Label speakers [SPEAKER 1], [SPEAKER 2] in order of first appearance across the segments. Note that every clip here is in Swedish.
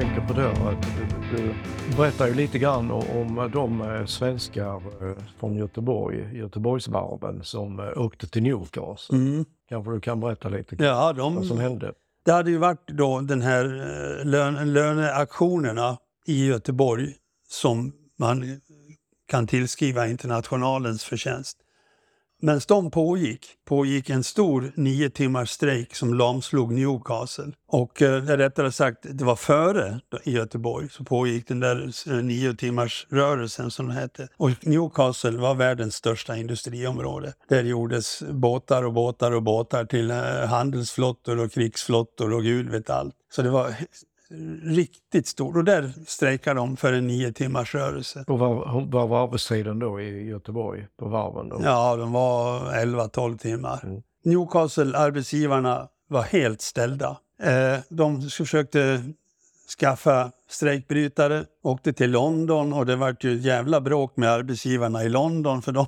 [SPEAKER 1] tänker på då att du, berättar ju lite grann om de eh, svenskar eh, från Göteborg, Göteborgsvarven, som eh, åkte till Newcastle. Mm. Kanske du kan berätta lite ja, de, vad som hände?
[SPEAKER 2] Det hade ju varit då den här lön, löneaktionerna i Göteborg som man kan tillskriva Internationalens förtjänst. Medan de pågick, pågick en stor nio timmars strejk som lamslog Newcastle. Och eh, rättare sagt, det var före i Göteborg så pågick den där eh, nio timmars rörelsen som den hette. Och Newcastle var världens största industriområde. Där gjordes båtar och båtar och båtar till eh, handelsflottor och krigsflottor och gud vet allt. Så det var riktigt stor. Och där strejkade de för en nio timmars rörelse.
[SPEAKER 1] Och vad, vad var arbetstiden då i Göteborg, på varven? Då?
[SPEAKER 2] Ja, de var 11-12 timmar. Mm. Newcastle, arbetsgivarna, var helt ställda. Eh, de försökte skaffa strejkbrytare, åkte till London och det var ju ett jävla bråk med arbetsgivarna i London för de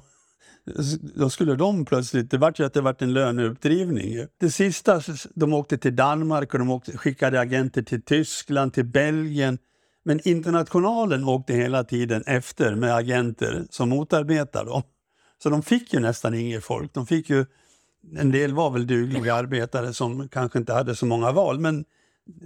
[SPEAKER 2] då skulle de plötsligt, det vart ju att det vart en löneuppdrivning. Det sista, de åkte till Danmark och de åkte, skickade agenter till Tyskland, till Belgien. Men Internationalen åkte hela tiden efter med agenter som motarbetade dem. Så de fick ju nästan inget folk. De fick ju, en del var väl dugliga arbetare som kanske inte hade så många val, men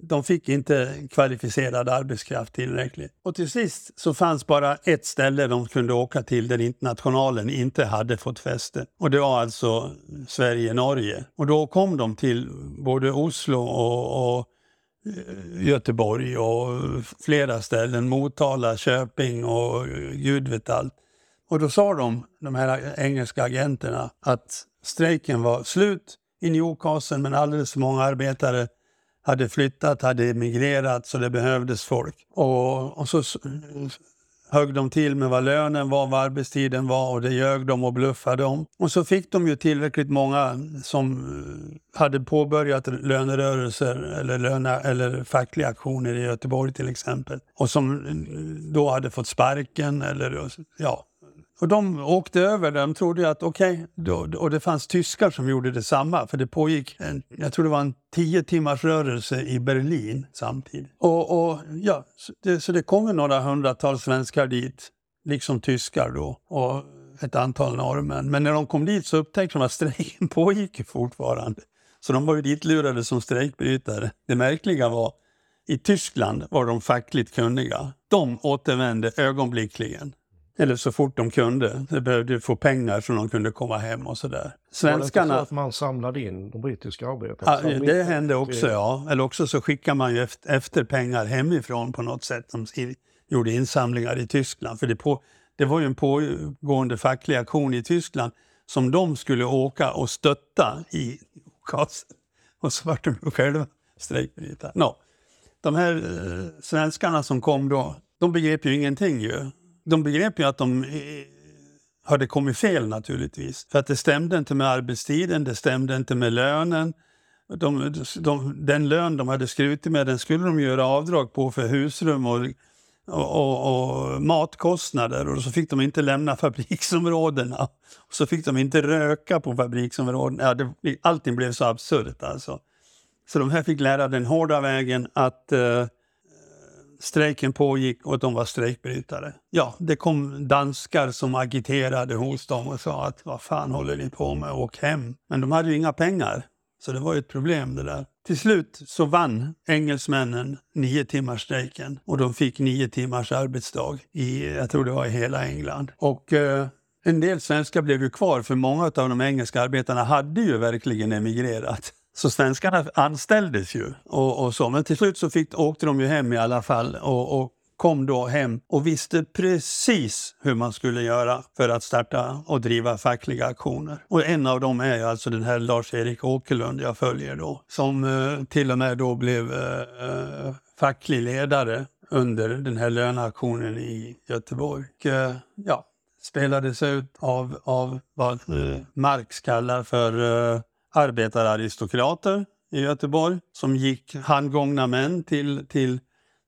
[SPEAKER 2] de fick inte kvalificerad arbetskraft tillräckligt. Och till sist så fanns bara ett ställe de kunde åka till där internationalen inte hade fått fäste. Och det var alltså Sverige-Norge. Och då kom de till både Oslo och, och eh, Göteborg och flera ställen, Motala, Köping och gud vet allt. Och då sa de, de här engelska agenterna, att strejken var slut i Newcastle men alldeles för många arbetare hade flyttat, hade emigrerat så det behövdes folk. Och, och så högg de till med vad lönen var, vad arbetstiden var och det ljög de och bluffade om. Och så fick de ju tillräckligt många som eh, hade påbörjat lönerörelser eller, löna, eller fackliga aktioner i Göteborg till exempel. Och som eh, då hade fått sparken eller ja, och de åkte över, de trodde att okej, okay, och det fanns tyskar som gjorde detsamma, för det pågick, en, jag tror det var en tio timmars rörelse i Berlin samtidigt. Och, och ja, så det, så det kom några hundratal svenskar dit, liksom tyskar då, och ett antal norrmän. Men när de kom dit så upptäckte de att strejken pågick fortfarande. Så de var ju ditlurade som strejkbrytare. Det märkliga var, i Tyskland var de fackligt kunniga. De återvände ögonblickligen eller så fort de kunde. De behövde få pengar så de kunde komma hem och sådär.
[SPEAKER 1] Svenskarna... Var det inte så att man samlade in de brittiska arbetarna?
[SPEAKER 2] Ja, det hände också, ja. Eller också så skickade man ju efter pengar hemifrån på något sätt. De gjorde insamlingar i Tyskland. För det, på, det var ju en pågående facklig aktion i Tyskland som de skulle åka och stötta i gas. Och så var de själva strejkbrytare. No. De här eh, svenskarna som kom då, de begrep ju ingenting ju de begrep ju att de eh, hade kommit fel naturligtvis. För att det stämde inte med arbetstiden, det stämde inte med lönen. De, de, den lön de hade skrutit med den skulle de göra avdrag på för husrum och, och, och, och matkostnader och så fick de inte lämna fabriksområdena. Och så fick de inte röka på fabriksområdena. Ja, det, allting blev så absurt alltså. Så de här fick lära den hårda vägen att eh, strejken pågick och de var strejkbrytare. Ja, det kom danskar som agiterade hos dem och sa att vad fan håller ni på med, åk hem. Men de hade ju inga pengar, så det var ju ett problem det där. Till slut så vann engelsmännen nio timmars strejken och de fick nio timmars arbetsdag i, jag tror det var i hela England. Och eh, en del svenskar blev ju kvar för många av de engelska arbetarna hade ju verkligen emigrerat. Så svenskarna anställdes ju. Och, och, så. Men till slut så fick, åkte de ju hem i alla fall och, och kom då hem och visste precis hur man skulle göra för att starta och driva fackliga aktioner. Och en av dem är alltså den här Lars-Erik Åkerlund jag följer då, som eh, till och med då blev eh, eh, facklig ledare under den här löneaktionen i Göteborg. Och, eh, ja, spelades ut av, av vad eh, Marx kallar för eh, arbetararistokrater i Göteborg som gick handgångna män till, till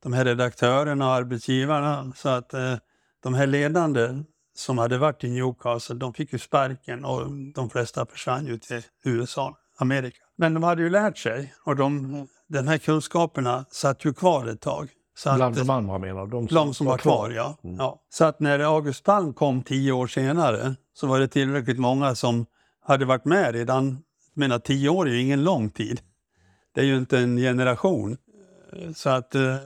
[SPEAKER 2] de här redaktörerna och arbetsgivarna. Så att eh, de här ledande som hade varit i Newcastle, de fick ju sparken och de flesta försvann ju till USA, Amerika. Men de hade ju lärt sig och de, de här kunskaperna satt ju kvar ett tag.
[SPEAKER 1] Så Bland att, de andra menar
[SPEAKER 2] de som, de som var kvar? kvar ja. Mm. ja. Så att när August Palm kom tio år senare så var det tillräckligt många som hade varit med redan. Menar, tio år är ju ingen lång tid. Det är ju inte en generation. Så att... Eh,
[SPEAKER 1] ja.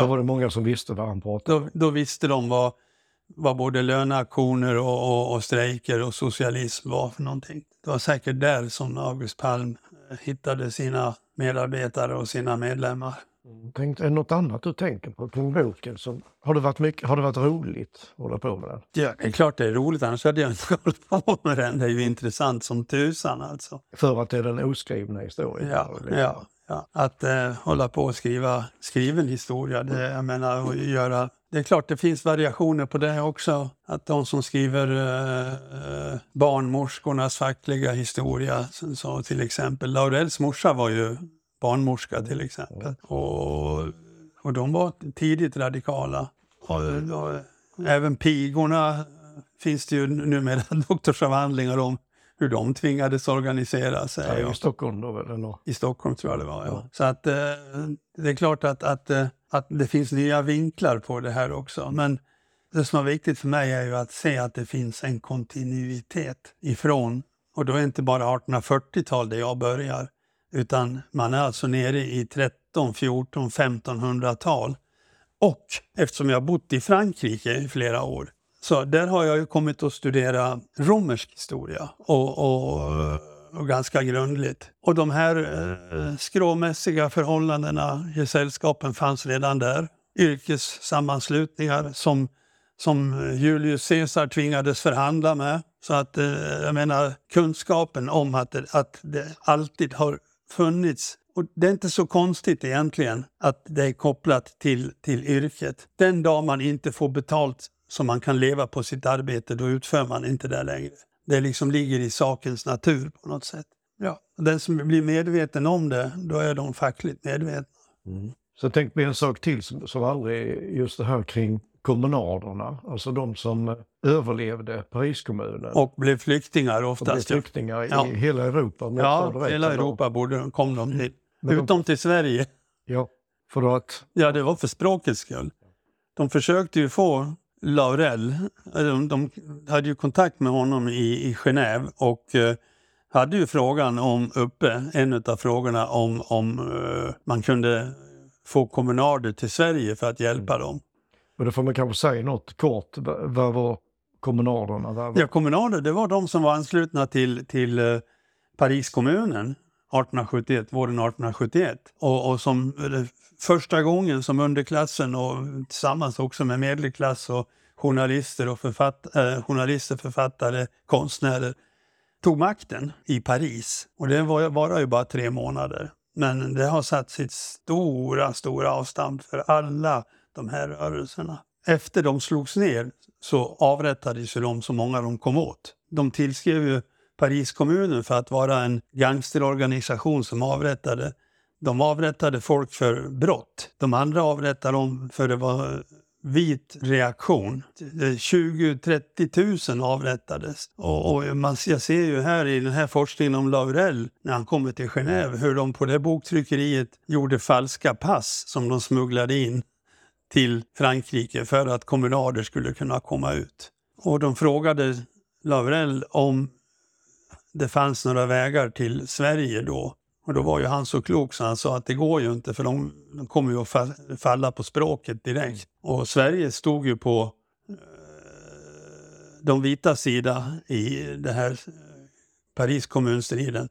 [SPEAKER 1] Så var det många som visste vad han pratade
[SPEAKER 2] om. Då, då visste de vad, vad både löneaktioner och, och, och strejker och socialism var för någonting. Det var säkert där som August Palm eh, hittade sina medarbetare och sina medlemmar.
[SPEAKER 1] Mm. Tänk, är det något annat du tänker på kring boken? Som, har, det varit mycket, har det varit roligt att hålla på med den?
[SPEAKER 2] Ja, det är klart det är roligt, annars hade jag inte hållit på med den. Det är ju intressant som tusan alltså.
[SPEAKER 1] För att det är den oskrivna historien?
[SPEAKER 2] Ja, ja, ja. Att eh, hålla på och skriva skriven historia, det, jag menar, och göra det är klart det finns variationer på det också. Att de som skriver eh, eh barnmorskornas fackliga historia, så till exempel Laurells morsa var ju barnmorska till exempel. Och, och de var tidigt radikala. Och, och, även pigorna finns det ju numera doktorsavhandlingar om hur de tvingades organisera sig.
[SPEAKER 1] Ja, I Stockholm då väl?
[SPEAKER 2] I Stockholm tror jag det var, ja. ja. Så att eh, det är klart att, att, eh, att det finns nya vinklar på det här också. Men det som är viktigt för mig är ju att se att det finns en kontinuitet ifrån, och då är det inte bara 1840-tal där jag börjar, utan man är alltså nere i 13, 14, 1500-tal. Och eftersom jag bott i Frankrike i flera år, så där har jag ju kommit att studera romersk historia och, och, och ganska grundligt. Och de här eh, skråmässiga förhållandena i sällskapen fanns redan där. Yrkessammanslutningar som, som Julius Caesar tvingades förhandla med. Så att, eh, jag menar, kunskapen om att det, att det alltid har funnits. Och det är inte så konstigt egentligen att det är kopplat till, till yrket. Den dag man inte får betalt så man kan leva på sitt arbete, då utför man inte det längre. Det liksom ligger i sakens natur på något sätt. Ja. Den som blir medveten om det, då är de fackligt medvetna.
[SPEAKER 1] Mm. Så tänk på en sak till som, som aldrig, just det här kring kommunaderna, alltså de som överlevde Pariskommunen.
[SPEAKER 2] Och blev flyktingar oftast.
[SPEAKER 1] Blev flyktingar i ja. hela Europa.
[SPEAKER 2] Ja, hela Europa borde, kom de till. Men Utom de, till Sverige.
[SPEAKER 1] Ja, för att...
[SPEAKER 2] Ja, det var för språkets skull. De försökte ju få Laurel, de, de hade ju kontakt med honom i, i Genève och eh, hade ju frågan om uppe, en av frågorna om, om eh, man kunde få kommunarder till Sverige för att hjälpa mm. dem.
[SPEAKER 1] Men då får man kanske säga något kort, vad var kommunalerna? Var...
[SPEAKER 2] Ja, kommunarder, det var de som var anslutna till, till eh, Pariskommunen 1871, våren 1871. Och, och som eh, första gången som underklassen och tillsammans också med medelklass och journalister, och författ, eh, journalister, författare, konstnärer tog makten i Paris. Och det var, var ju bara tre månader. Men det har satt sitt stora, stora avstamp för alla de här rörelserna. Efter de slogs ner så avrättades ju de så många de kom åt. De tillskrev ju Pariskommunen för att vara en gangsterorganisation som avrättade. De avrättade folk för brott. De andra avrättade dem för det var vit reaktion. 20-30 000 avrättades. Och, och man, jag ser ju här i den här forskningen om Laurel, när han kommer till Genève, hur de på det boktryckeriet gjorde falska pass som de smugglade in till Frankrike för att kommunader skulle kunna komma ut. Och de frågade Lavrell om det fanns några vägar till Sverige då. Och då var ju han så klok så han sa att det går ju inte för de, de kommer ju att falla på språket direkt. Och Sverige stod ju på eh, de vita sida i det här eh, Paris kommunstriden.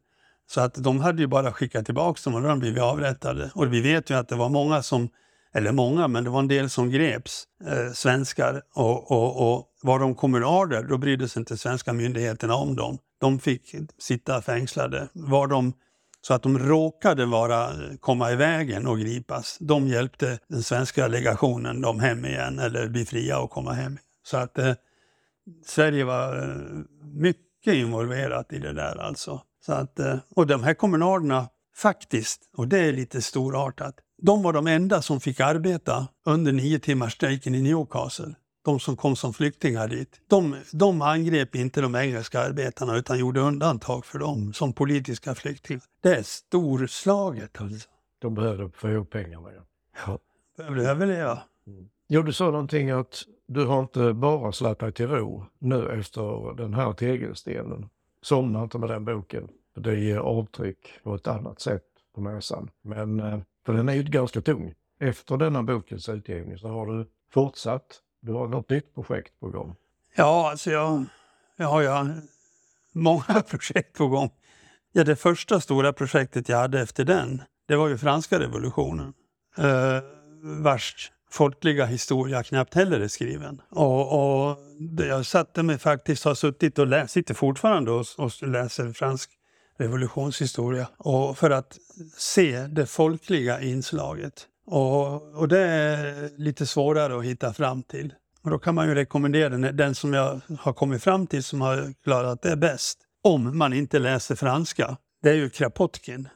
[SPEAKER 2] Så att de hade ju bara skickat tillbaka dem och då hade de blivit avrättade. Och vi vet ju att det var många som eller många, men det var en del som greps, eh, svenskar. Och, och, och var de kommunarder, då brydde sig inte svenska myndigheterna om dem. De fick sitta fängslade. Var de så att de råkade vara, komma i vägen och gripas, de hjälpte den svenska legationen dem hem igen eller bli fria och komma hem. Så att eh, Sverige var eh, mycket involverat i det där alltså. Så att, eh, och de här kommunarderna, faktiskt, och det är lite storartat, de var de enda som fick arbeta under nio timmars strejken i Newcastle. De som kom som flyktingar dit. De, de angrep inte de engelska arbetarna utan gjorde undantag för dem som politiska flyktingar. Det är storslaget alltså.
[SPEAKER 1] De behövde få ihop pengar. Ja.
[SPEAKER 2] Ja. behövde överleva.
[SPEAKER 1] Mm. Ja, du sa någonting att du har inte bara slagit dig till ro nu efter den här tegelstenen. Somna inte med den boken. Det ger avtryck på ett annat sätt på näsan. Men, eh, för den är ju ganska tung. Efter denna bokens utgivning så har du fortsatt. Du har något nytt projekt på gång.
[SPEAKER 2] Ja, alltså jag, jag har ju många projekt på gång. Ja, det första stora projektet jag hade efter den, det var ju franska revolutionen. Eh, vars folkliga historia knappt heller är skriven. Och, och jag satte mig faktiskt, har suttit och läst, sitter fortfarande och, och läser fransk revolutionshistoria. Och för att se det folkliga inslaget. Och, och det är lite svårare att hitta fram till. Och då kan man ju rekommendera den, den som jag har kommit fram till som har klarat det bäst. Om man inte läser franska. Det är ju Krapotkin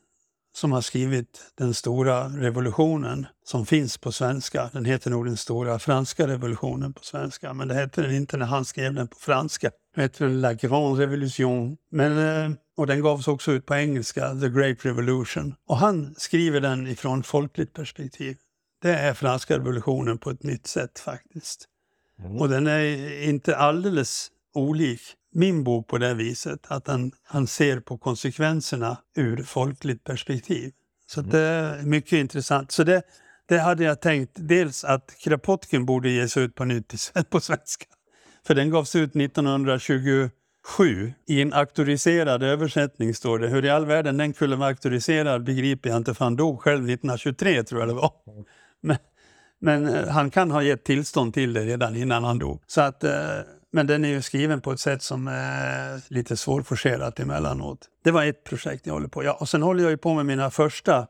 [SPEAKER 2] som har skrivit Den stora revolutionen som finns på svenska. Den heter nog Den stora franska revolutionen på svenska, men det hette den inte när han skrev den på franska. Den heter La Grande Revolution. Men, eh, och den gavs också ut på engelska, The Great Revolution. Och han skriver den ifrån folkligt perspektiv. Det är franska revolutionen på ett nytt sätt faktiskt. Mm. Och den är inte alldeles olik min bok på det viset, att han, han ser på konsekvenserna ur folkligt perspektiv. Så mm. det är mycket intressant. Så det, det hade jag tänkt, dels att Krapotkin borde ges ut på nytt på svenska. För den gavs ut 1927 i en auktoriserad översättning står det. Hur i all världen den kunde vara auktoriserad begriper jag inte, för han dog själv 1923 tror jag det var. Mm. Men, men eh, han kan ha gett tillstånd till det redan innan han dog. Så att, eh, men den är ju skriven på ett sätt som är lite svårforcerat emellanåt. Det var ett projekt jag håller på ja, Och sen håller jag ju på med mina första eh,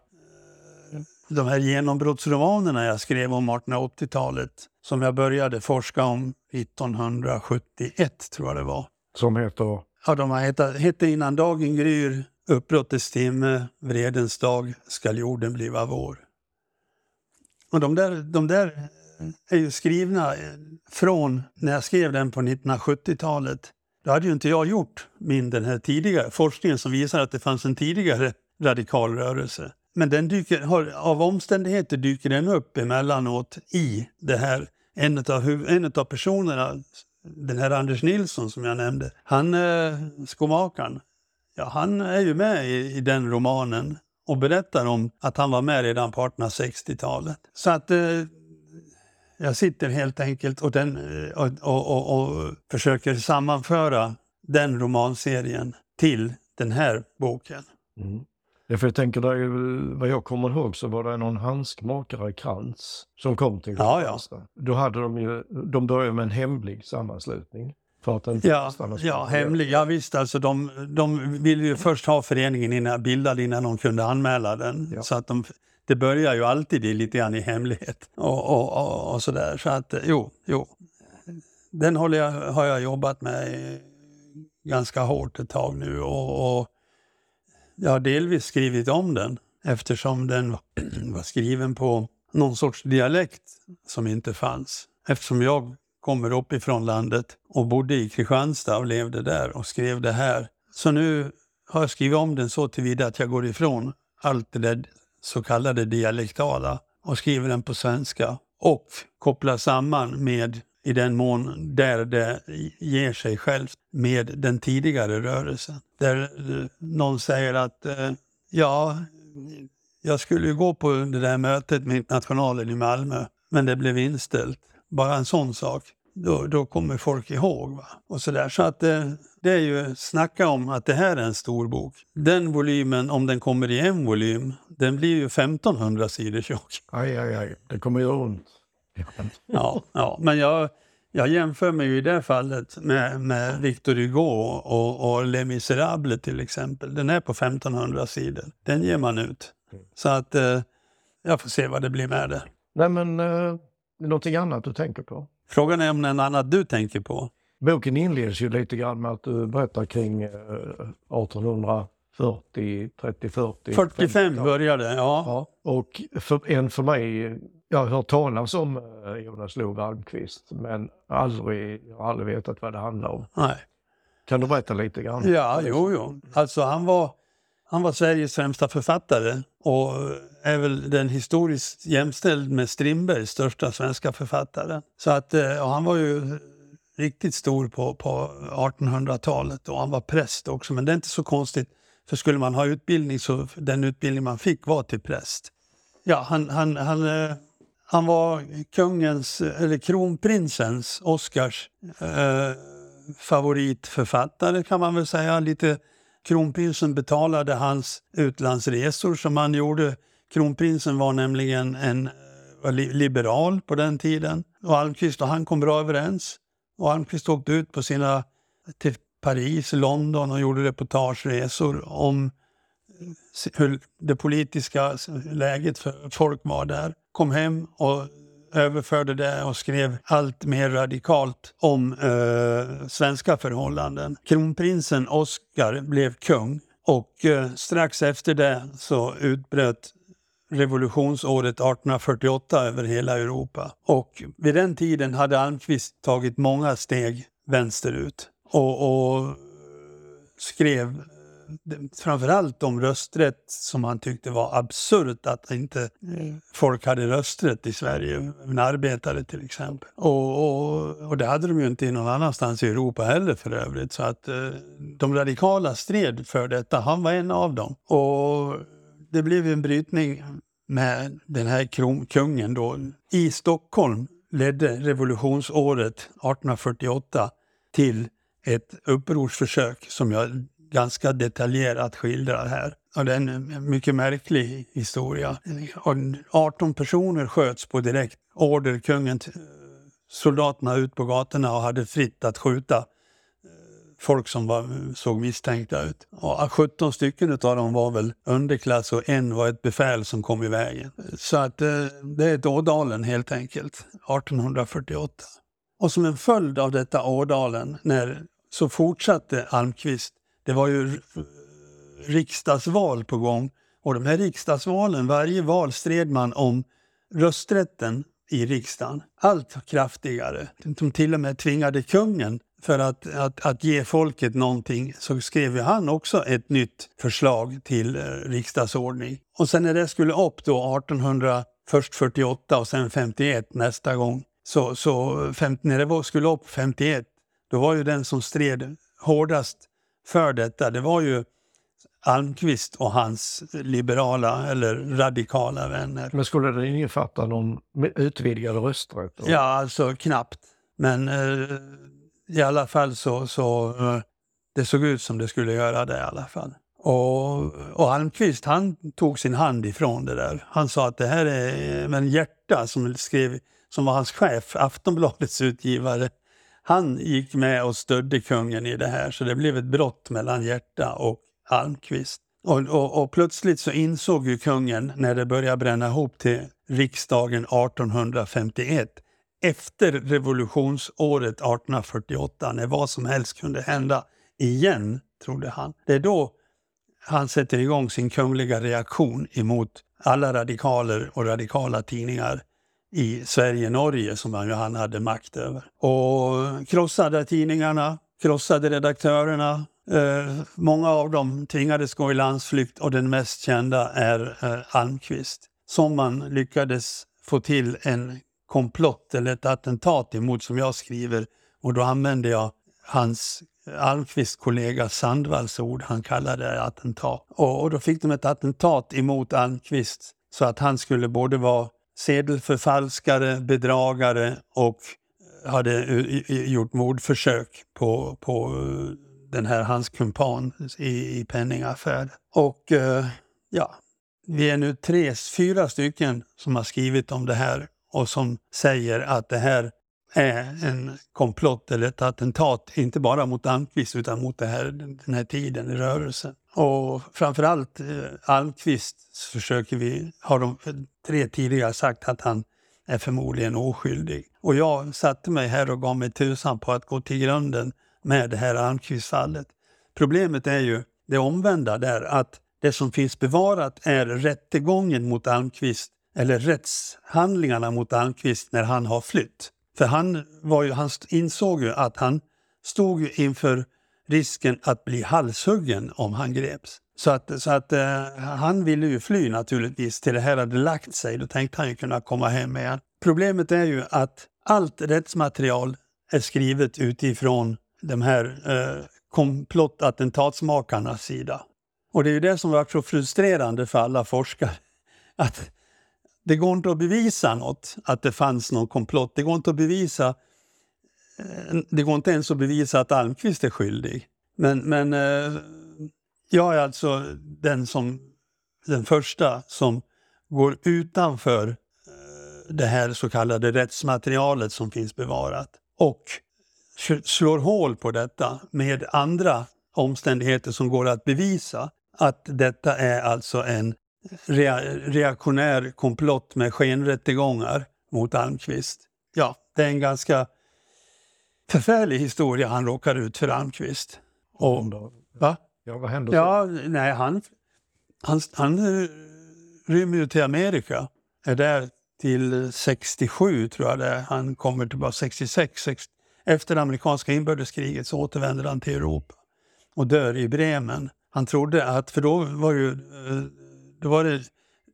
[SPEAKER 2] de här genombrottsromanerna jag skrev om 1880-talet som jag började forska om 1971, tror jag det var.
[SPEAKER 1] Som heter?
[SPEAKER 2] Ja, de heter, hette Innan dagen gryr, Uppbrottets timme, Vredens dag, skall jorden bliva vår. Och de där, de där är ju skrivna eh, från när jag skrev den på 1970-talet. Då hade ju inte jag gjort min den här tidigare forskningen som visar att det fanns en tidigare radikal rörelse. Men den dyker, har, av omständigheter dyker den upp emellanåt i det här. En av, en av personerna, den här Anders Nilsson som jag nämnde, han eh, skomakaren, ja, han är ju med i, i den romanen och berättar om att han var med redan på 1860-talet. Så att eh, jag sitter helt enkelt och, den, och, och, och, och, försöker sammanföra den romanserien till den här boken.
[SPEAKER 1] Mm. Ja, för jag tänker, där, vad jag kommer ihåg så var det någon handskmakare, Krantz, som kom till
[SPEAKER 2] ja, ja.
[SPEAKER 1] Då hade de ju, de började med en hemlig sammanslutning. För att
[SPEAKER 2] den ja, ja, hemlig. Ja, visst, alltså de, de ville ju först ha föreningen innan, bildad innan de kunde anmäla den. Ja. Så att de, det börjar ju alltid lite grann i hemlighet och, och, och, och sådär. Så att eh, jo, jo. Den håller jag, har jag jobbat med ganska hårt ett tag nu och, och jag har delvis skrivit om den eftersom den var skriven på någon sorts dialekt som inte fanns. Eftersom jag kommer uppifrån landet och bodde i Kristianstad och levde där och skrev det här. Så nu har jag skrivit om den så tillvida att jag går ifrån allt det där så kallade dialektala och skriver den på svenska och kopplar samman med, i den mån där det ger sig självt, med den tidigare rörelsen. Där eh, någon säger att eh, ja, jag skulle ju gå på det där mötet med Internationalen i Malmö, men det blev inställt. Bara en sån sak. Då, då kommer folk ihåg. Va? Och så där. Så att eh, det är ju, snacka om att det här är en stor bok. Den volymen, om den kommer i en volym, den blir ju 1500 sidor tjock.
[SPEAKER 1] Aj, aj, aj. Det kommer göra ont.
[SPEAKER 2] ja, ja, men jag, jag jämför mig ju i det fallet med, med Victor Hugo och, och Les Misérables till exempel. Den är på 1500 sidor. Den ger man ut. Så att eh, jag får se vad det blir med det.
[SPEAKER 1] Nej, men eh, någonting annat du tänker på?
[SPEAKER 2] Frågan är om det är något annat du tänker på?
[SPEAKER 1] Boken inleds ju lite grann med att du berättar kring 1840, 30, 40.
[SPEAKER 2] 45 började ja.
[SPEAKER 1] ja. Och för, en för mig, jag har hört talas om eh, Jonas Lov Almqvist men aldrig, jag har aldrig vetat vad det handlar om.
[SPEAKER 2] Nej.
[SPEAKER 1] Kan du berätta lite grann?
[SPEAKER 2] Ja, jo, jo. Alltså han var, han var Sveriges främsta författare och är väl den historiskt jämställd med Strindbergs största svenska författare. Så att, eh, han var ju riktigt stor på, på 1800-talet och han var präst också. Men det är inte så konstigt, för skulle man ha utbildning så den utbildning man fick var till präst. Ja, han, han, han, eh, han var kungens, eller kronprinsens, Oscars eh, favoritförfattare kan man väl säga. Lite Kronprinsen betalade hans utlandsresor som han gjorde. Kronprinsen var nämligen en eh, var liberal på den tiden. Och Almqvist och han kom bra överens. Och Almqvist åkte ut på sina, till Paris, London och gjorde reportageresor om eh, hur det politiska läget för folk var där. Kom hem och överförde det och skrev allt mer radikalt om eh, svenska förhållanden. Kronprinsen Oscar blev kung och eh, strax efter det så utbröt revolutionsåret 1848 över hela Europa. Och vid den tiden hade Almqvist tagit många steg vänsterut och, och skrev framförallt om rösträtt som han tyckte var absurt att inte mm. folk hade rösträtt i Sverige, arbetare till exempel. Och, och, och, det hade de ju inte någon annanstans i Europa heller för övrigt. Så att eh, de radikala stred för detta, han var en av dem. Och det blev en brytning med den här kungen då. I Stockholm ledde revolutionsåret 1848 till ett upprorsförsök som jag ganska detaljerat skildrar här. Och det är en mycket märklig historia. 18 personer sköts på direkt order. Kungen eh, soldaterna ut på gatorna och hade fritt att skjuta eh, folk som var, såg misstänkta ut. Och 17 stycken av dem var väl underklass och en var ett befäl som kom i vägen. Så att eh, det är ett Ådalen helt enkelt, 1848. Och som en följd av detta Ådalen, när, så fortsatte Almqvist det var ju riksdagsval på gång. Och de här riksdagsvalen, varje val stred man om rösträtten i riksdagen. Allt kraftigare. De till och med tvingade kungen för att, att, att ge folket någonting så skrev ju han också ett nytt förslag till eh, riksdagsordning. Och sen när det skulle upp då 1800, först 48 och sen 51 nästa gång, så, så 50, när det skulle upp 51, då var ju den som stred hårdast för detta, det var ju Almqvist och hans liberala eller radikala vänner.
[SPEAKER 1] Men skulle det innefatta någon utvidgad rösträtt?
[SPEAKER 2] Ja, alltså knappt. Men eh, i alla fall så, så eh, det såg ut som det skulle göra det i alla fall. Och, och Almqvist han tog sin hand ifrån det där. Han sa att det här är, men Hjärta som, skrev, som var hans chef, Aftonbladets utgivare, han gick med och stödde kungen i det här, så det blev ett brott mellan Hjärta och Almqvist. Och, och, och, plötsligt så insåg ju kungen, när det började bränna ihop till riksdagen 1851, efter revolutionsåret 1848, när vad som helst kunde hända igen, trodde han. Det är då han sätter igång sin kungliga reaktion emot alla radikaler och radikala tidningar i Sverige-Norge som han hade makt över. Och krossade tidningarna, krossade redaktörerna. Eh, många av dem tvingades gå i landsflykt och den mest kända är eh, Almqvist som man lyckades få till en komplott eller ett attentat emot som jag skriver och då använde jag hans eh, Almqvists kollega Sandvalls ord, han kallade det attentat. Och, och då fick de ett attentat emot Almqvist så att han skulle både vara sedelförfalskare, bedragare och eh, hade eh, gjort mordförsök på, på eh, den här hans kumpan i, i penningaffär. Och eh, ja, vi är nu tre, fyra stycken som har skrivit om det här och som säger att det här Eh, en komplott eller ett attentat, inte bara mot Almqvist utan mot det här, den här tiden i rörelsen. Och framförallt eh, Almqvist försöker vi, har de tre tidigare sagt att han är förmodligen oskyldig. Och jag satte mig här och gav mig tusan på att gå till grunden med det här Almqvist-fallet. Problemet är ju det omvända där, att det som finns bevarat är rättegången mot Almqvist, eller rättshandlingarna mot Almqvist när han har flytt. För han, var ju, han insåg ju att han stod inför risken att bli halshuggen om han greps. Så att, så att eh, han ville ju fly naturligtvis till det här hade lagt sig. Då tänkte han ju kunna komma hem igen. Problemet är ju att allt rättsmaterial är skrivet utifrån de här eh, komplottattentatsmakarnas sida. Och det är ju det som varit så frustrerande för alla forskare. Att det går inte att bevisa något, att det fanns någon komplott. Det går inte att bevisa eh, det går inte ens att bevisa att Almqvist är skyldig. Men, men eh, jag är alltså den, som, den första som går utanför eh, det här så kallade rättsmaterialet som finns bevarat och slår hål på detta med andra omständigheter som går att bevisa att detta är alltså en reaktionär komplott med skenrättegångar mot Almqvist. Ja, det är en ganska förfärlig historia han råkar ut för Almqvist.
[SPEAKER 1] Och,
[SPEAKER 2] va?
[SPEAKER 1] Ja, vad hände?
[SPEAKER 2] Ja, nej, han, han, han eh, rymmer ju till Amerika. Är där till 67, tror jag det är. Han kommer tillbaka 66. 60. Efter det amerikanska inbördeskriget så återvänder han till Europa och dör i Bremen. Han trodde att, för då var ju eh, då var det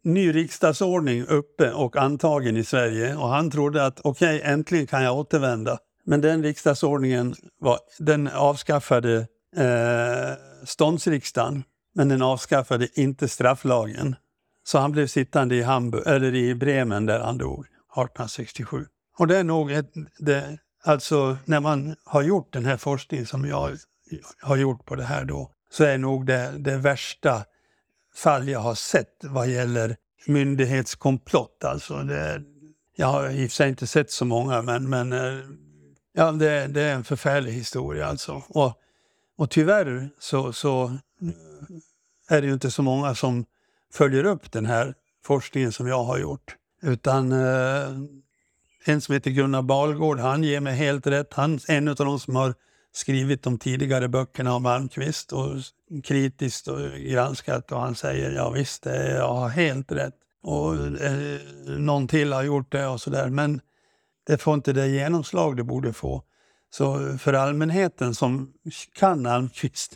[SPEAKER 2] ny riksdagsordning uppe och antagen i Sverige och han trodde att okej, okay, äntligen kan jag återvända. Men den riksdagsordningen var, den avskaffade eh, ståndsriksdagen, men den avskaffade inte strafflagen. Så han blev sittande i, Hamburg, eller i Bremen där han dog 1867. Och det är nog ett, det, alltså när man har gjort den här forskningen som jag har gjort på det här då, så är nog det, det värsta fall jag har sett vad gäller myndighetskomplott. Alltså det, jag har i och för sig inte sett så många, men, men eh, ja, det, det är en förfärlig historia. Alltså. Och, och tyvärr så, så eh, är det ju inte så många som följer upp den här forskningen som jag har gjort. Utan eh, en som heter Gunnar Balgård, han ger mig helt rätt. Han är en av de som har skrivit de tidigare böckerna om Malmqvist och kritiskt och granskat och han säger ja visst, jag har helt rätt. Och eh, någon till har gjort det och sådär. Men det får inte det genomslag det borde få. Så för allmänheten som kan Almqvist,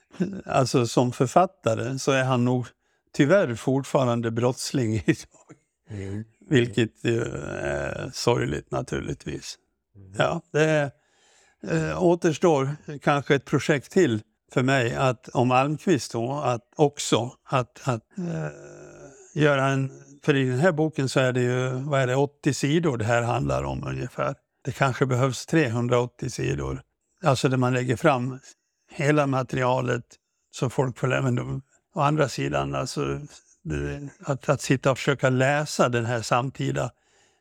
[SPEAKER 2] alltså som författare, så är han nog tyvärr fortfarande brottsling idag. Mm. Vilket är sorgligt naturligtvis. Mm. Ja, det är, eh, återstår kanske ett projekt till för mig att, om Almqvist då, att också att, att eh, göra en... För i den här boken så är det ju vad är det, 80 sidor det här handlar om ungefär. Det kanske behövs 380 sidor. Alltså där man lägger fram hela materialet så folk får även Å andra sidan, alltså, det, att, att sitta och försöka läsa den här samtida,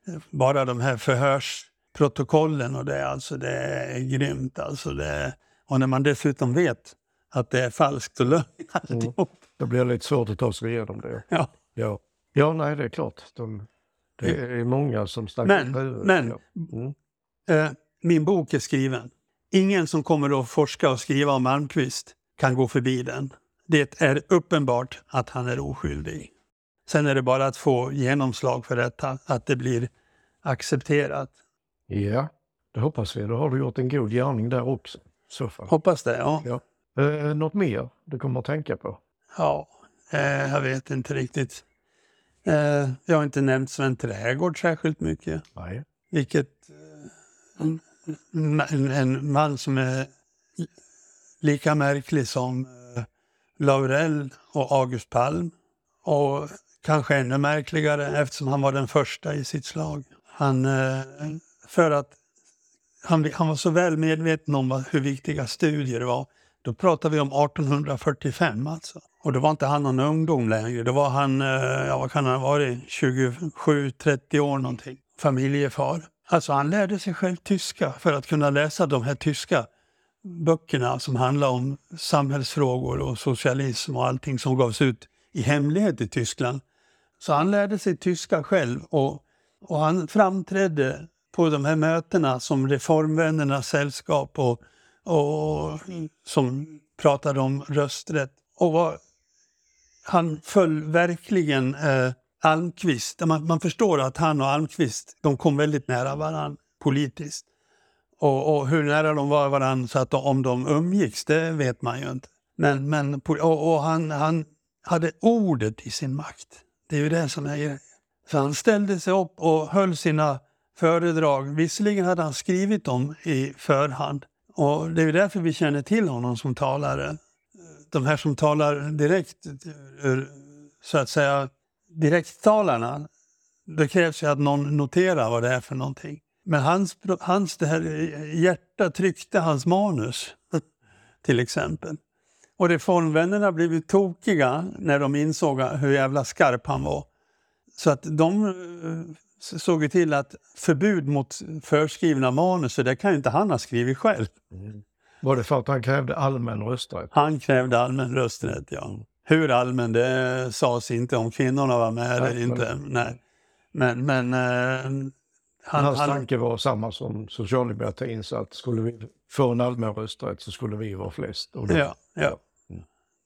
[SPEAKER 2] eh, bara de här förhörs protokollen och det, alltså det är grymt. Alltså det, och när man dessutom vet att det är falskt och lögn
[SPEAKER 1] mm. Då blir det lite svårt att ta sig igenom det.
[SPEAKER 2] Ja.
[SPEAKER 1] Ja, ja nej det är klart. De, det är många som
[SPEAKER 2] snackar Men, men mm. eh, min bok är skriven. Ingen som kommer att forska och skriva om Malmqvist kan gå förbi den. Det är uppenbart att han är oskyldig. Sen är det bara att få genomslag för detta, att det blir accepterat.
[SPEAKER 1] Ja, det hoppas vi. Då har du gjort en god gärning där också. Så fall.
[SPEAKER 2] Hoppas det, ja.
[SPEAKER 1] ja. Eh, något mer du kommer att tänka på?
[SPEAKER 2] Ja, eh, jag vet inte riktigt. Eh, jag har inte nämnt Sven Trädgård särskilt mycket.
[SPEAKER 1] Nej.
[SPEAKER 2] Vilket eh, en, en, man som är lika märklig som eh, Laurel och August Palm. Och kanske ännu märkligare eftersom han var den första i sitt slag. Han eh, för att han, han var så väl medveten om hur viktiga studier var. Då pratar vi om 1845 alltså. Och då var inte han någon ungdom längre. Då var han, eh, ja vad kan han ha varit, 27-30 år någonting. Familjefar. Alltså han lärde sig själv tyska för att kunna läsa de här tyska böckerna som handlar om samhällsfrågor och socialism och allting som gavs ut i hemlighet i Tyskland. Så han lärde sig tyska själv och, och han framträdde på de här mötena som Reformvännernas sällskap och, och som pratade om rösträtt. Och var, han föll verkligen eh, Almqvist. Man, man förstår att han och Almqvist de kom väldigt nära varandra politiskt. Och, och, hur nära de var varandra, så att om de umgicks, det vet man ju inte. Men, men, och, och han, han hade ordet i sin makt. Det är ju det som är grejen. Så han ställde sig upp och höll sina föredrag. Visserligen hade han skrivit dem i förhand. Och det är därför vi känner till honom som talare. De här som talar direkt, så att säga, direkttalarna, det krävs ju att någon noterar vad det är för någonting. Men hans, hans det här hjärta tryckte hans manus, till exempel. Och reformvännerna blev tokiga när de insåg hur jävla skarp han var. Så att de såg till att förbud mot förskrivna manus, det kan ju inte han ha skrivit själv. Mm.
[SPEAKER 1] Var det för att han krävde allmän rösträtt?
[SPEAKER 2] Han krävde allmän rösträtt, ja. Hur allmän, det sades inte om kvinnorna var med eller inte. Nej. Men, men eh,
[SPEAKER 1] han, Hans tanke var samma som socialdemokratins, att skulle vi få en allmän rösträtt så skulle vi vara flest.
[SPEAKER 2] Då, ja, ja. Mm.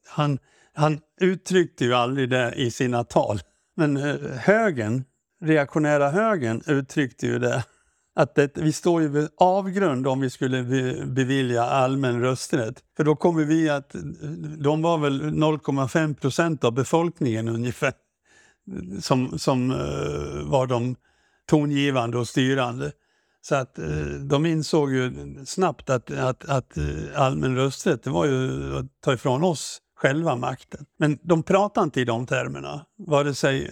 [SPEAKER 2] Han, han uttryckte ju aldrig det i sina tal. Men eh, högern, reaktionära högern uttryckte ju det. Att det, vi står ju vid avgrund om vi skulle bevilja allmän rösträtt. För då kommer vi att, de var väl 0,5 procent av befolkningen ungefär som, som uh, var de tongivande och styrande. Så att uh, de insåg ju snabbt att, att, att uh, allmän rösträtt det var ju att ta ifrån oss själva makten. Men de pratade inte i de termerna, vare sig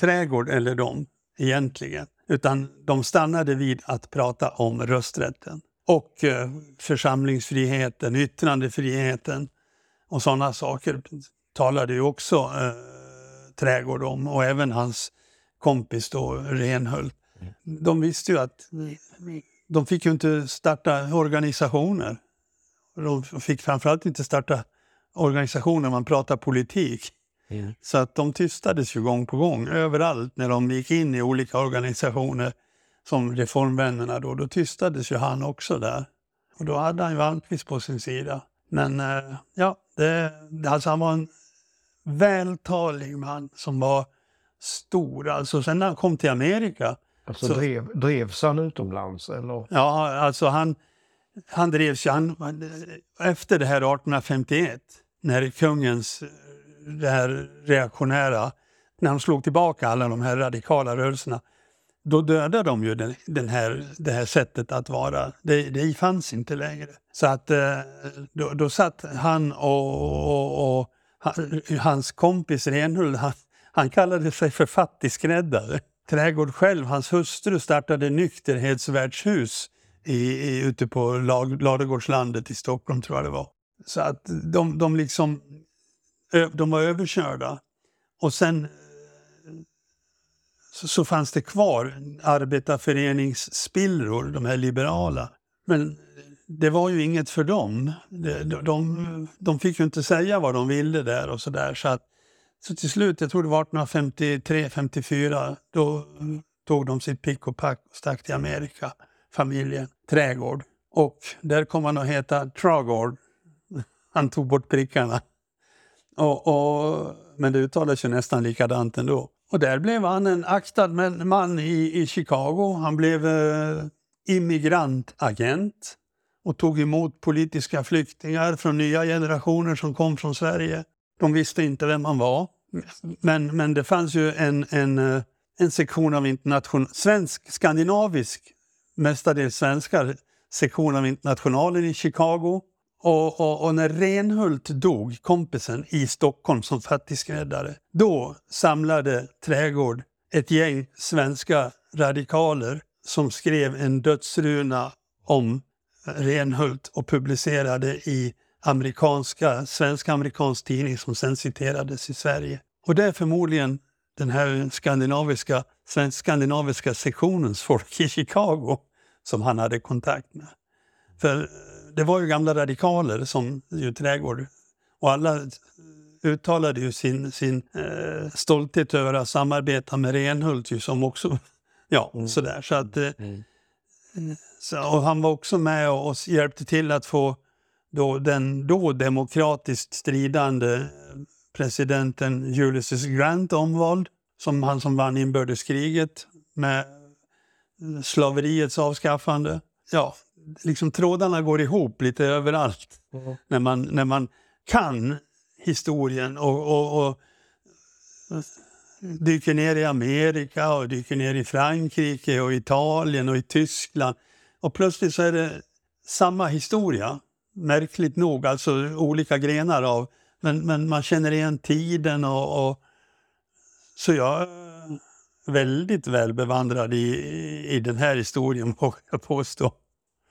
[SPEAKER 2] trädgård eller de egentligen. Utan de stannade vid att prata om rösträtten och församlingsfriheten, yttrandefriheten och sådana saker talade ju också eh, trädgård om och även hans kompis då Renhult. De visste ju att de fick ju inte starta organisationer. De fick framförallt inte starta organisationer när man pratar politik. Mm. Så att de tystades ju gång på gång överallt när de gick in i olika organisationer som Reformvännerna då, då tystades ju han också där. Och då hade han ju Almqvist på sin sida. Men eh, ja, det, alltså han var en vältalig man som var stor. Alltså sen när han kom till Amerika.
[SPEAKER 1] Alltså så, drev, drevs han utomlands eller?
[SPEAKER 2] Ja, alltså han, han drevs han, efter det här 1851 när kungens det här reaktionära, när de slog tillbaka alla de här radikala rörelserna, då dödade de ju den, den här, det här sättet att vara. Det, det fanns inte längre. Så att eh, då, då satt han och, och, och hans kompis Renhult, han, han kallade sig för fattigskräddare. Trädgård själv, hans hustru startade nykterhetsvärdshus i, i, ute på Ladugårdslandet i Stockholm, tror jag det var. Så att de, de liksom, de var överkörda. Och sen eh, så, fanns det kvar arbetarföreningsspillror, de här liberala. Men det var ju inget för dem. De, de, de fick ju inte säga vad de ville där och så där. Så, att, så till slut, jag tror det var 1853, 54, då mm, tog de sitt pick och pack och stack till Amerika, familjen Trädgård. Och där kom han att heta Tragård. Han tog bort prickarna. Och, och, men det uttalades ju nästan likadant ändå. Och där blev han en aktad man i, i Chicago. Han blev eh, immigrantagent och tog emot politiska flyktingar från nya generationer som kom från Sverige. De visste inte vem han var. Men, men det fanns ju en, en, eh, en sektion av internation, svensk, skandinavisk, mestadels svenskar, sektion av Internationalen i Chicago. Och, och, och, när Renhult dog, kompisen, i Stockholm som fattigskräddare, då samlade Trädgård ett gäng svenska radikaler som skrev en dödsruna om Renhult och publicerade i amerikanska, svensk-amerikansk tidning som sen citerades i Sverige. Och det är förmodligen den här skandinaviska, svensk-skandinaviska sektionens folk i Chicago som han hade kontakt med. För det var ju gamla radikaler som ju Trädgård och alla uttalade ju sin, sin eh, stolthet över att samarbeta med Renhult ju som också, ja mm. sådär. Så att, eh, mm. Så, och han var också med och, och hjälpte till att få då, den då demokratiskt stridande presidenten Ulysses Grant omvald, som han som vann inbördeskriget med slaveriets avskaffande. Ja, liksom trådarna går ihop lite överallt.
[SPEAKER 1] Mm.
[SPEAKER 2] När, man, när man kan historien och, och, och dyker ner i Amerika och dyker ner i Frankrike och Italien och i Tyskland. Och plötsligt så är det samma historia, märkligt nog, alltså olika grenar av. Men, men man känner igen tiden och, och så jag är väldigt väl bevandrad i, i den här historien, vågar jag påstå.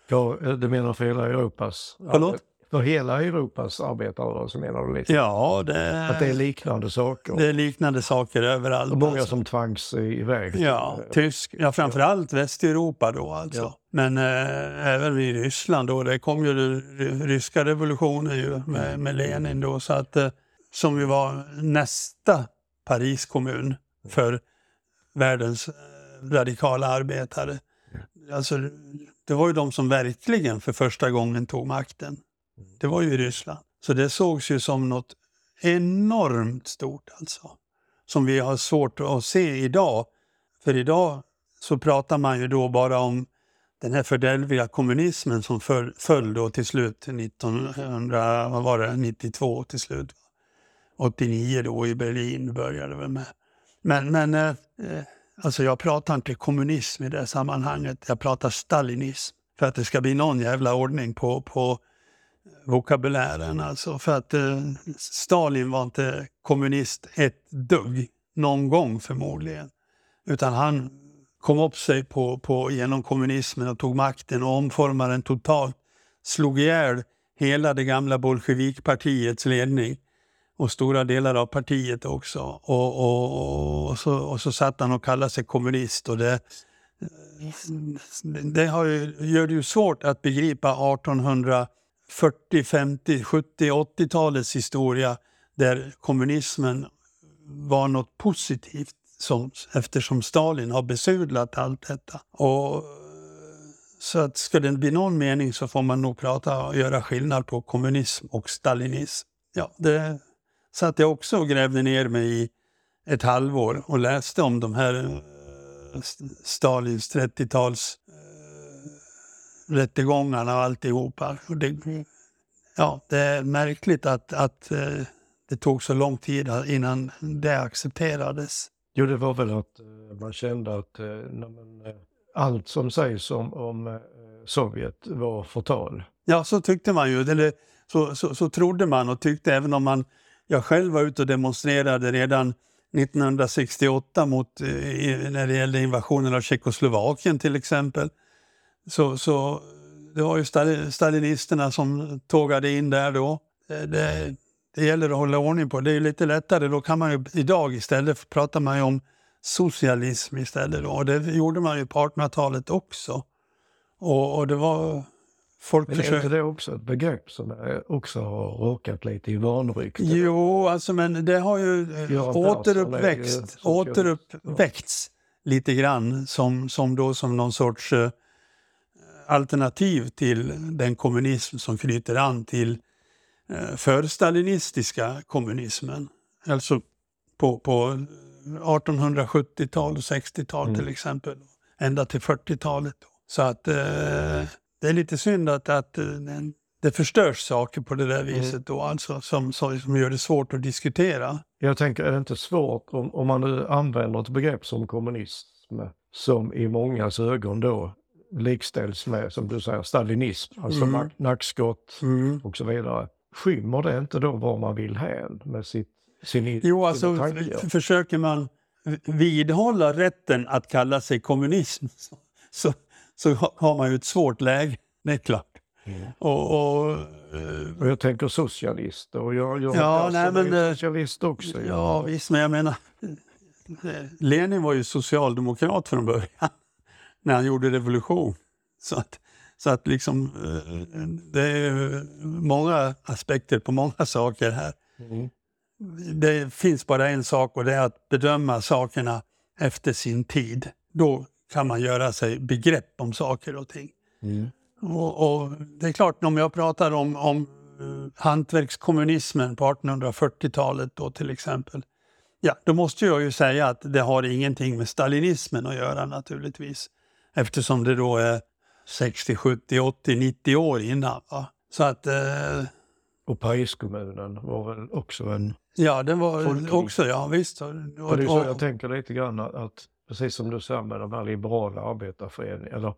[SPEAKER 1] Ja, du menar för hela Europas?
[SPEAKER 2] Förlåt?
[SPEAKER 1] För hela Europas arbetarrörelse menar du lite?
[SPEAKER 2] Ja, det,
[SPEAKER 1] Att det är liknande saker?
[SPEAKER 2] det är liknande saker överallt.
[SPEAKER 1] och många
[SPEAKER 2] alltså.
[SPEAKER 1] som tvangs iväg?
[SPEAKER 2] Ja, tysk, ja framförallt Västeuropa då alltså.
[SPEAKER 1] Ja.
[SPEAKER 2] Men eh, även i Ryssland då, det kom ju ryska revolutionen ju med, med Lenin då, så att, eh, som ju var nästa Paris kommun för världens eh, radikala arbetare. Alltså, det var ju de som verkligen för första gången tog makten. Det var ju Ryssland. Så det sågs ju som något enormt stort alltså. Som vi har svårt att se idag. För idag så pratar man ju då bara om den här fördärvliga kommunismen som föll, föll då till slut 1900, vad var det, 92 till slut. 89 då i Berlin började det med. Men, men eh, eh, alltså jag pratar inte kommunism i det sammanhanget, jag pratar stalinism. För att det ska bli någon jävla ordning på, på vokabulären. Alltså för att eh, Stalin var inte kommunist ett dugg, någon gång förmodligen. Utan han kom upp sig på, på, genom kommunismen och tog makten och omformade den totalt. Slog ihjäl hela det gamla bolsjevikpartiets ledning och stora delar av partiet också. Och, och, och, så, och så satt han och kallade sig kommunist. Och det, det har ju, gör det ju svårt att begripa 1840, 50, 70, 80-talets historia där kommunismen var något positivt som, eftersom Stalin har besudlat allt detta. Och, så att ska det bli någon mening så får man nog prata och göra skillnad på kommunism och stalinism. Ja, det satt jag också och grävde ner mig i ett halvår och läste om de här eh, Stalins 30-tals eh, rättegångarna och alltihopa. Och det, ja, det är märkligt att, att eh, det tog så lång tid innan det accepterades.
[SPEAKER 1] Jo, det var väl att man kände att eh, allt som sägs om, om Sovjet var förtal.
[SPEAKER 2] Ja, så tyckte man ju. Eller så, så, så trodde man och tyckte även om man... Jag själv var ute och demonstrerade redan 1968 mot, eh, när det gällde invasionen av Tjeckoslovakien till exempel. Så, så det var ju stalinisterna som tågade in där då. Eh, det, det, gäller att hålla ordning på. Det är ju lite lättare. Då kan man ju, idag istället pratar man ju om socialism istället. Då. Och det gjorde man ju på 1800-talet också. Och, och det var... Folk
[SPEAKER 1] Men är
[SPEAKER 2] försökte...
[SPEAKER 1] inte det också ett begrepp som eh, också har råkat lite i vanrykte?
[SPEAKER 2] Jo, alltså men det har ju eh,
[SPEAKER 1] Göran är
[SPEAKER 2] återuppväxt, återuppväckts lite grann som, som, då, som någon sorts eh, alternativ till den kommunism som knyter an till eh, förstalinistiska kommunismen. Alltså på, på 1870-tal och 60-tal
[SPEAKER 1] Mm.
[SPEAKER 2] till exempel. Ända till 40-talet. Så att eh, det är lite synd att, att eh, det förstörs saker på det där viset då, alltså, som, som, gör det svårt att diskutera.
[SPEAKER 1] Jag tänker, är det inte svårt om, om man nu använder ett begrepp som kommunism som i mångas ögon då likställs med, som du säger, stalinism, alltså
[SPEAKER 2] Mm.
[SPEAKER 1] nack- nackskott och så vidare. Skymmer det inte då var man vill hän med sitt, sin
[SPEAKER 2] Jo, alltså
[SPEAKER 1] tankar?
[SPEAKER 2] försöker man vidhålla rätten att kalla sig kommunism så, så, så ha- har man ju ett svårt läge, det är klart.
[SPEAKER 1] Mm.
[SPEAKER 2] Och, och,
[SPEAKER 1] Och jag tänker socialist och jag, jag
[SPEAKER 2] Ja, nej, men, eh,
[SPEAKER 1] socialist också.
[SPEAKER 2] ja, visst, men jag menar, Lenin var ju socialdemokrat från början när han gjorde revolution. Så att, så att liksom, eh, det är många aspekter på många saker här.
[SPEAKER 1] Mm.
[SPEAKER 2] det finns bara en sak och det är att bedöma sakerna efter sin tid. Då kan man göra sig begrepp om saker och ting.
[SPEAKER 1] Mm.
[SPEAKER 2] Och, och det är klart, om jag pratar om, om eh, hantverkskommunismen på 1840-talet då till exempel. Ja, då måste jag ju säga att det har ingenting med stalinismen att göra naturligtvis. Eftersom det då är 60, 70, 80, 90 år innan. Va? Så att... Eh,
[SPEAKER 1] och Pariskommunen var väl också en...
[SPEAKER 2] Ja, den var folklig. också, ja visst. Och,
[SPEAKER 1] och det är så jag tänker lite grann att precis som du säger med de här liberala arbetarföreningarna, eller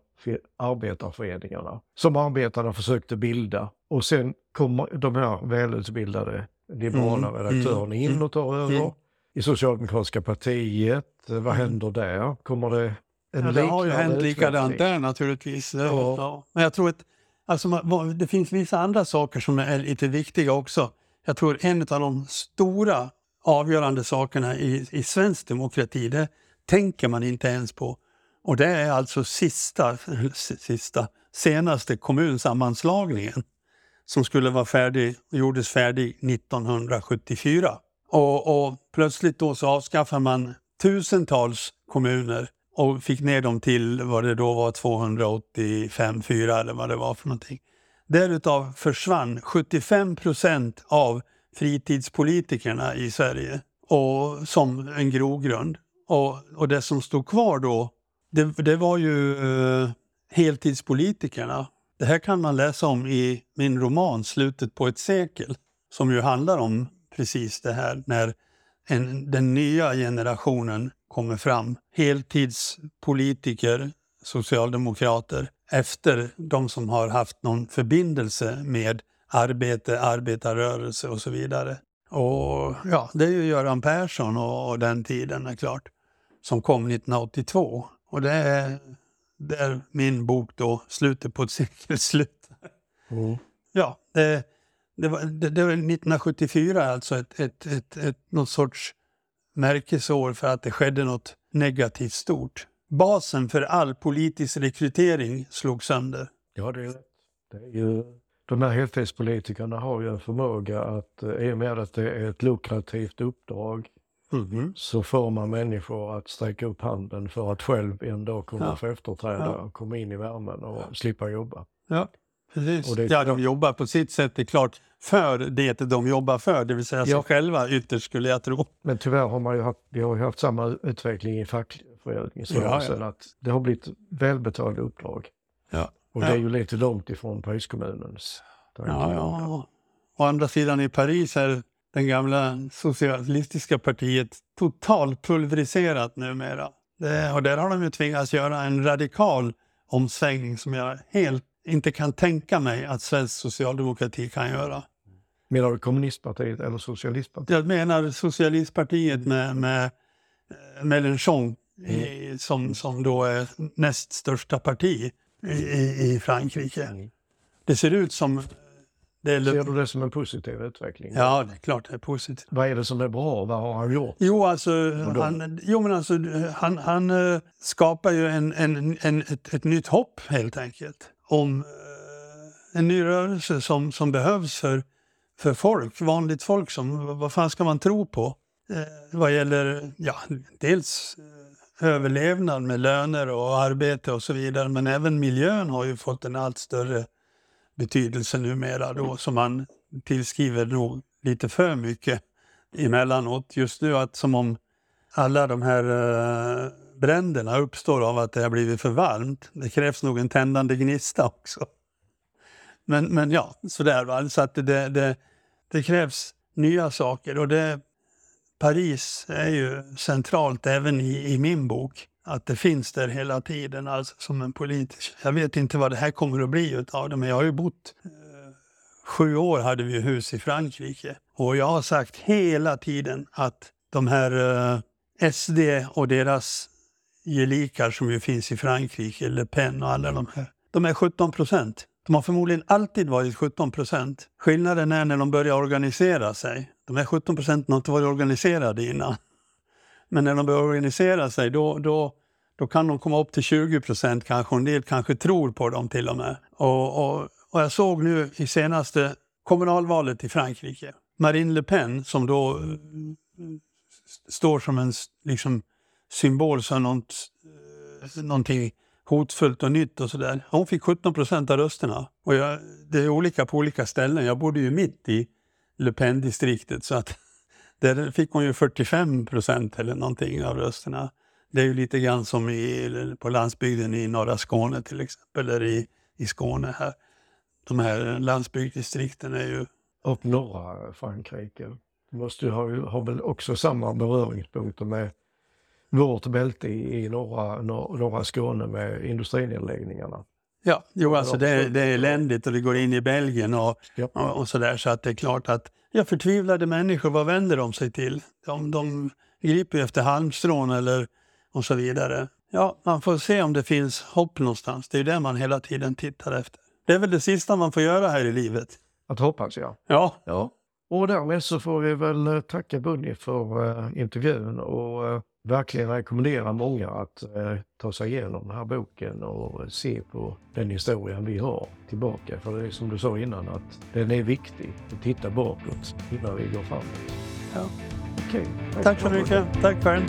[SPEAKER 1] arbetarföreningarna som arbetarna försökte bilda. Och sen kom de här välutbildade liberala mm. redaktörerna in mm. och tar över. Mm. I Socialdemokratiska partiet, vad mm. händer där? Kommer det
[SPEAKER 2] en ja, det har ju hänt likadant där naturligtvis. Ja. Men jag tror att alltså, det finns vissa andra saker som är lite viktiga också. Jag tror en av de stora avgörande sakerna i, i svensk demokrati, det tänker man inte ens på. Och det är alltså sista, sista senaste kommunsammanslagningen som skulle vara färdig, gjordes färdig 1974. Och, och plötsligt då så avskaffar man tusentals kommuner och fick ner dem till vad det då var 285, 4 eller vad det var för någonting. Därutav försvann 75 procent av fritidspolitikerna i Sverige och som en grogrund. Och, och det som stod kvar då, det, det var ju eh, heltidspolitikerna. Det här kan man läsa om i min roman Slutet på ett sekel, som ju handlar om precis det här när en, den nya generationen kommer fram. Heltidspolitiker, socialdemokrater, efter de som har haft någon förbindelse med arbete, arbetarrörelse och så vidare. Och ja, det är ju Göran Persson och, och den tiden är klart, som kom 1982. Och det är där min bok då, Slutet på ett sekel slutar. Mm. Ja, det, det, var, det, det, var 1974 alltså ett, ett, ett, ett, något sorts märkesår för att det skedde något negativt stort. Basen för all politisk rekrytering slog sönder.
[SPEAKER 1] Ja, det är, det är ju, de här heltidspolitikerna har ju en förmåga att, eh, i och med att det är ett lukrativt uppdrag, mm. så får man människor att sträcka upp handen för att själv en dag kunna ja. få efterträda ja. och komma in i värmen och ja. slippa jobba.
[SPEAKER 2] Ja, precis. Det, ja, de jobbar på sitt sätt, det är klart för det de jobbar för, det vill säga sig själva ytterst skulle jag tro.
[SPEAKER 1] Men tyvärr har man ju haft, vi har haft samma utveckling i fackföreningsrörelsen, ja, ja. att det har blivit välbetalda uppdrag. Ja. Och det är ju lite långt ifrån Pariskommunens.
[SPEAKER 2] Ja, ja. Å andra sidan i Paris är det gamla socialistiska partiet totalt pulveriserat numera. Det, och där har de ju tvingats göra en radikal omsvängning som jag helt inte kan tänka mig att svensk socialdemokrati kan göra.
[SPEAKER 1] Menar du kommunistpartiet eller socialistpartiet?
[SPEAKER 2] Jag menar socialistpartiet med, med eh, Mélenchon mm. som, som då är näst största parti i, i Frankrike. Mm. Det ser ut som...
[SPEAKER 1] Det är... Ser du det som en positiv utveckling?
[SPEAKER 2] Ja, det är klart det är positivt.
[SPEAKER 1] Vad är det som är bra? Vad har han gjort?
[SPEAKER 2] Jo, alltså, han, jo, men alltså, han, han uh, skapar ju en, en, en, ett, ett nytt hopp helt enkelt. Om uh, en ny rörelse som, som behövs för för folk, vanligt folk. som Vad fan ska man tro på? Eh, vad gäller ja, dels eh, överlevnad med löner och arbete och så vidare. Men även miljön har ju fått en allt större betydelse numera då som man tillskriver nog lite för mycket emellanåt. Just nu att som om alla de här eh, bränderna uppstår av att det har blivit för varmt. Det krävs nog en tändande gnista också. Men, men ja, sådär. Va? Så att det, det, det krävs nya saker och det, Paris är ju centralt även i, i min bok. Att det finns där hela tiden, alltså som en politisk. Jag vet inte vad det här kommer att bli utav det, men jag har ju bott eh, sju år hade vi hus i Frankrike. Och jag har sagt hela tiden att de här eh, SD och deras gelikar som ju finns i Frankrike, Le Pen och alla de här, de är 17 procent. De har förmodligen alltid varit 17 procent. Skillnaden är när de börjar organisera sig. De här 17 procenten har inte varit organiserade innan. Men när de börjar organisera sig då, då, då kan de komma upp till 20 procent kanske. En del kanske tror på dem till och med. Och, och, och jag såg nu i senaste kommunalvalet i Frankrike, Marine Le Pen som då eh, står som en liksom, symbol för något, eh, någonting hotfullt och nytt och sådär. Hon fick 17 procent av rösterna. Och jag, det är olika på olika ställen. Jag bodde ju mitt i Le Pen-distriktet så att där fick hon ju 45 procent eller någonting av rösterna. Det är ju lite grann som i, på landsbygden i norra Skåne till exempel, eller i, i Skåne här. De här landsbygdsdistrikten är ju...
[SPEAKER 1] Och norra Frankrike. Måste ju ha, ha väl också samma beröringspunkter med vårt bälte i, i norra, norra Skåne med industrinedläggningarna.
[SPEAKER 2] Ja, jo, alltså det, det är eländigt och det går in i Belgien och, ja. och, och sådär. Så att det är klart att ja, förtvivlade människor, vad vänder de sig till? De, de griper ju efter halmstrån eller och så vidare. Ja, man får se om det finns hopp någonstans. Det är det man hela tiden tittar efter. Det är väl det sista man får göra här i livet.
[SPEAKER 1] Att hoppas, ja.
[SPEAKER 2] Ja.
[SPEAKER 1] ja. Och därmed så får vi väl eh, tacka Bunny för uh, intervjun och uh, verkligen rekommendera många att uh, ta sig igenom den här boken och se på den historien vi har tillbaka. För det är som du sa innan att den är viktig att titta bakåt innan vi går framåt.
[SPEAKER 2] Ja. Okay. Tack så mycket. Tack själv.